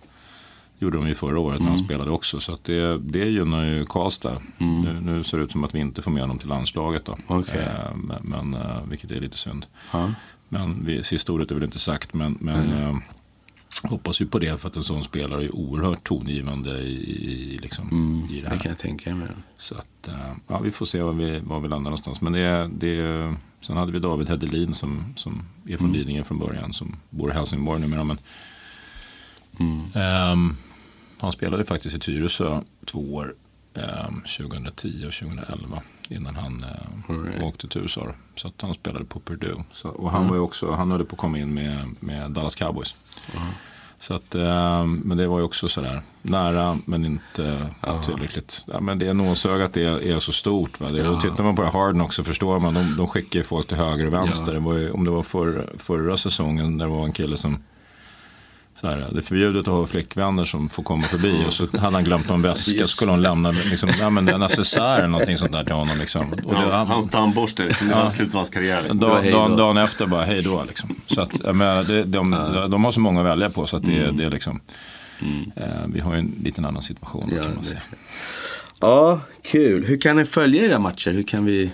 gjorde de ju förra året när han mm. spelade också. Så det, det gynnar ju Karlstad. Mm. Nu, nu, ser det ut som att vi inte får med honom till landslaget. Då. Okay. Eh, men, men, eh, vilket är lite synd. Ha. Men vi, sista ordet är väl inte sagt. Men, men eh, hoppas ju på det för att en sån spelare är oerhört tongivande i, i, liksom, mm, i det här. Det kan jag tänka mig. Så att, eh, ja, vi får se var vi, var vi landar någonstans. Men det, det Sen hade vi David Hedelin som, som är från mm. Lidingö från början, som bor i Helsingborg numera. Men, mm. um, han spelade faktiskt i Tyresö två år, 2010 och 2011 innan han uh, right. åkte till USA. Så att han spelade på Purdue. Så, och han, mm. var också, han höll på att komma in med, med Dallas Cowboys. Mm. Så att, eh, men det var ju också sådär nära men inte ja. tillräckligt. Ja, men det är nålsögat är, är så stort. Va? Det, ja. Tittar man på Harden också förstår man. De, de skickar ju folk till höger och vänster. Ja. Det ju, om det var för, förra säsongen där det var en kille som så här, det är förbjudet att ha flickvänner som får komma förbi och så hade han glömt någon väska så skulle hon lämna liksom, ja, men en accessoar eller någonting sånt där till honom. Liksom. Och hans, han, hans tandborste kunde ja, sluta hans karriär. Liksom. Dag, dag, dagen efter bara hej då. Liksom. Så att, men, det, de, de, de, har så många att välja på så att det, mm. det är liksom, mm. eh, vi har ju en liten annan situation ja, kan man säga. Ja, kul. Hur kan ni följa era matcher? Hur kan vi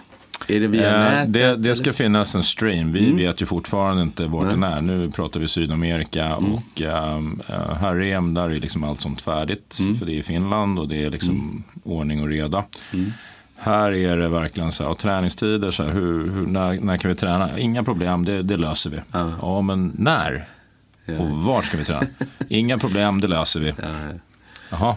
är det via eh, nätet? Det, det ska finnas en stream. Vi mm. vet ju fortfarande inte vart den är. Nu pratar vi Sydamerika mm. och uh, här är där är liksom allt sånt färdigt. Mm. För det är Finland och det är liksom mm. ordning och reda. Mm. Här är det verkligen så här, träningstider, så här, hur, hur, när, när kan vi träna? Inga problem, det, det löser vi. Ja. ja, men när? Ja. Och var ska vi träna? Inga problem, det löser vi. Ja, Jaha.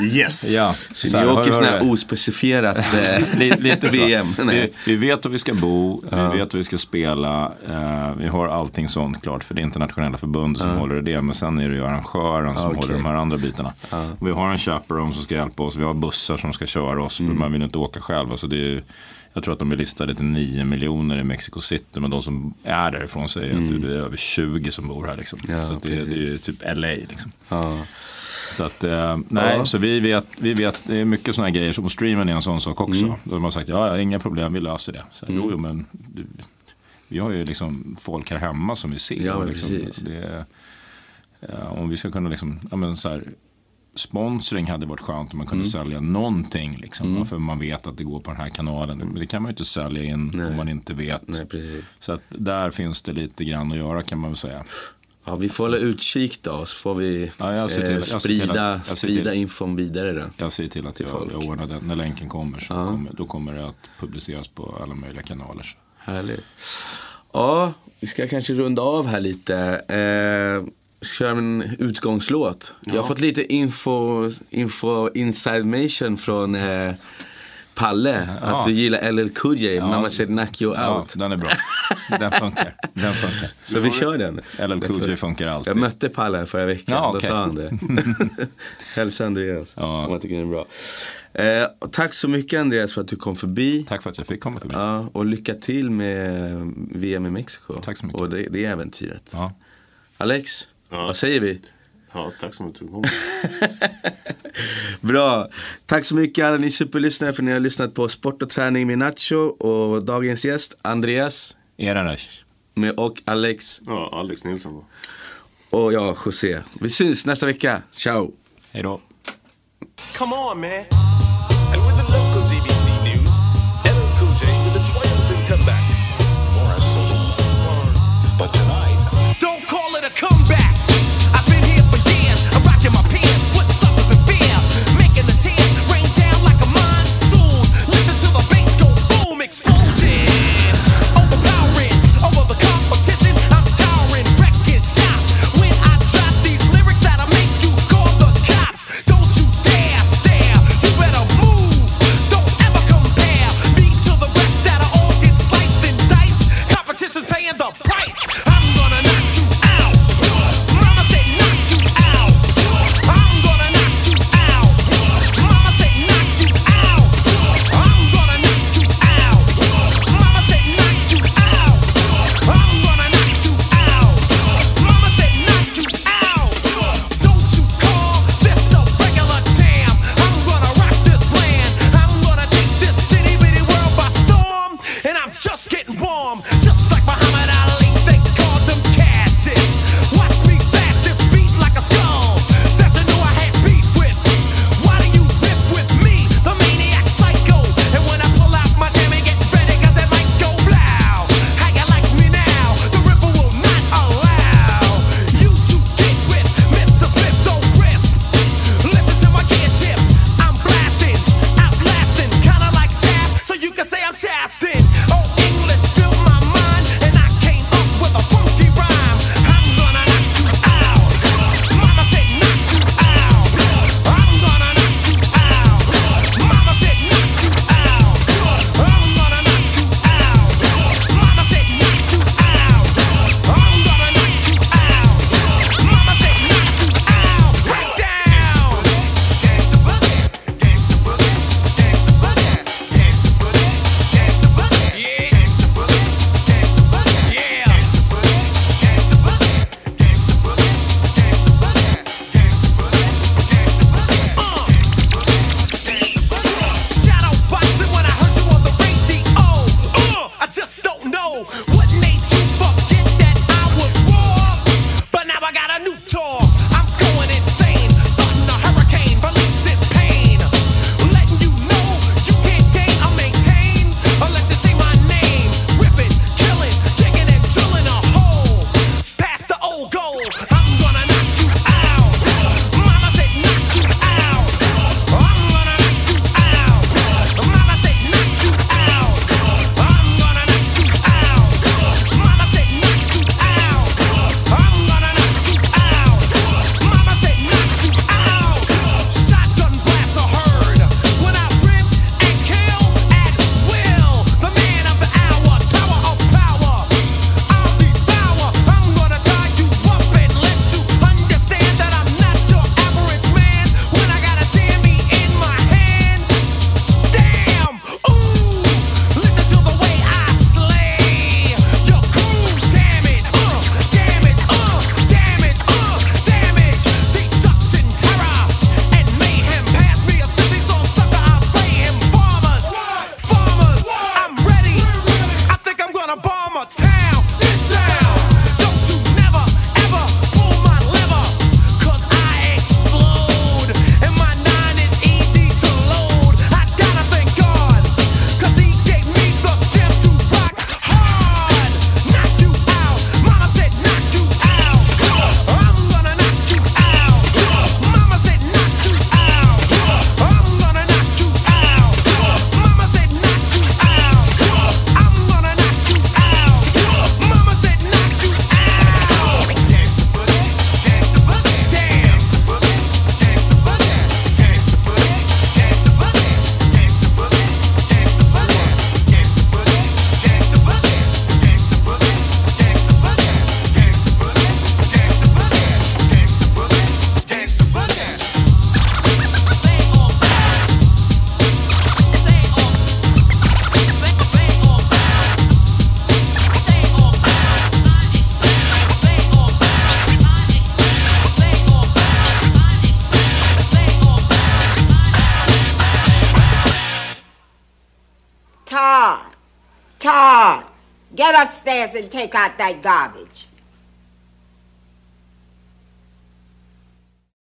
Yes. Ja, så, så ni åker sådana här ospecifierat eh, lite VM? Vi, vi, vet var vi ska bo, ja. vi vet var vi ska spela. Eh, vi har allting sånt klart för det internationella förbundet som ja. håller i det. Men sen är det ju arrangören som okay. håller de här andra bitarna. Ja. Vi har en chaperone som ska hjälpa oss. Vi har bussar som ska köra oss. För mm. man vill inte åka själv. Alltså det är, jag tror att de är listade till 9 miljoner i Mexico City. Men de som är därifrån säger mm. att det är över 20 som bor här. Liksom. så det, det, är ju typ LA. Liksom. Så att, eh, nej, ja. så vi vet, vi vet, det är mycket sådana grejer, som streamen är en sån sak också. Mm. De har sagt, ja, inga problem, vi löser det. Så, mm. Jo, jo, men du, vi har ju liksom folk här hemma som vi ser. Ja, liksom, det, ja, om vi ska kunna liksom, ja, men så här, sponsring hade varit skönt om man kunde mm. sälja någonting. Liksom, mm. För man vet att det går på den här kanalen. Men det kan man ju inte sälja in Nej. om man inte vet. Nej, så att där finns det lite grann att göra kan man väl säga. Ja, vi får hålla utkik då, så får vi ja, eh, sprida, att, sprida infon vidare då. Jag ser till att till jag, jag ordnar den. När länken kommer så ja. kommer, då kommer det att publiceras på alla möjliga kanaler. Härligt. Ja, vi ska kanske runda av här lite. Eh, köra en utgångslåt. Ja. Jag har fått lite info, info inside från eh, Palle, ja. att du gillar LL Cool J, ja. Mamma said knock you out. Ja, den är bra. Den funkar. Den funkar. Så vi kör den. LL Cool J funkar alltid. Jag mötte Palle förra veckan, ja, okay. då sa han det. Hälsa Andreas, ja. om jag tycker den är bra. Eh, tack så mycket Andreas för att du kom förbi. Tack för att jag fick komma förbi. Ja, och lycka till med VM i Mexiko. Tack så mycket. Och det, det äventyret. Ja. Alex, vad säger vi? Ja, tack så mycket. Bra. Tack så mycket alla ni superlyssnare för att ni har lyssnat på Sport och träning med Nacho och dagens gäst Andreas. Eranesh. Och Alex. Ja, Alex Nilsson. Och jag, José. Vi syns nästa vecka. Ciao. Hej då. Come on man. And with the local DBC news, LL Cool J with a triumphant comeback. But tonight... take out that garbage.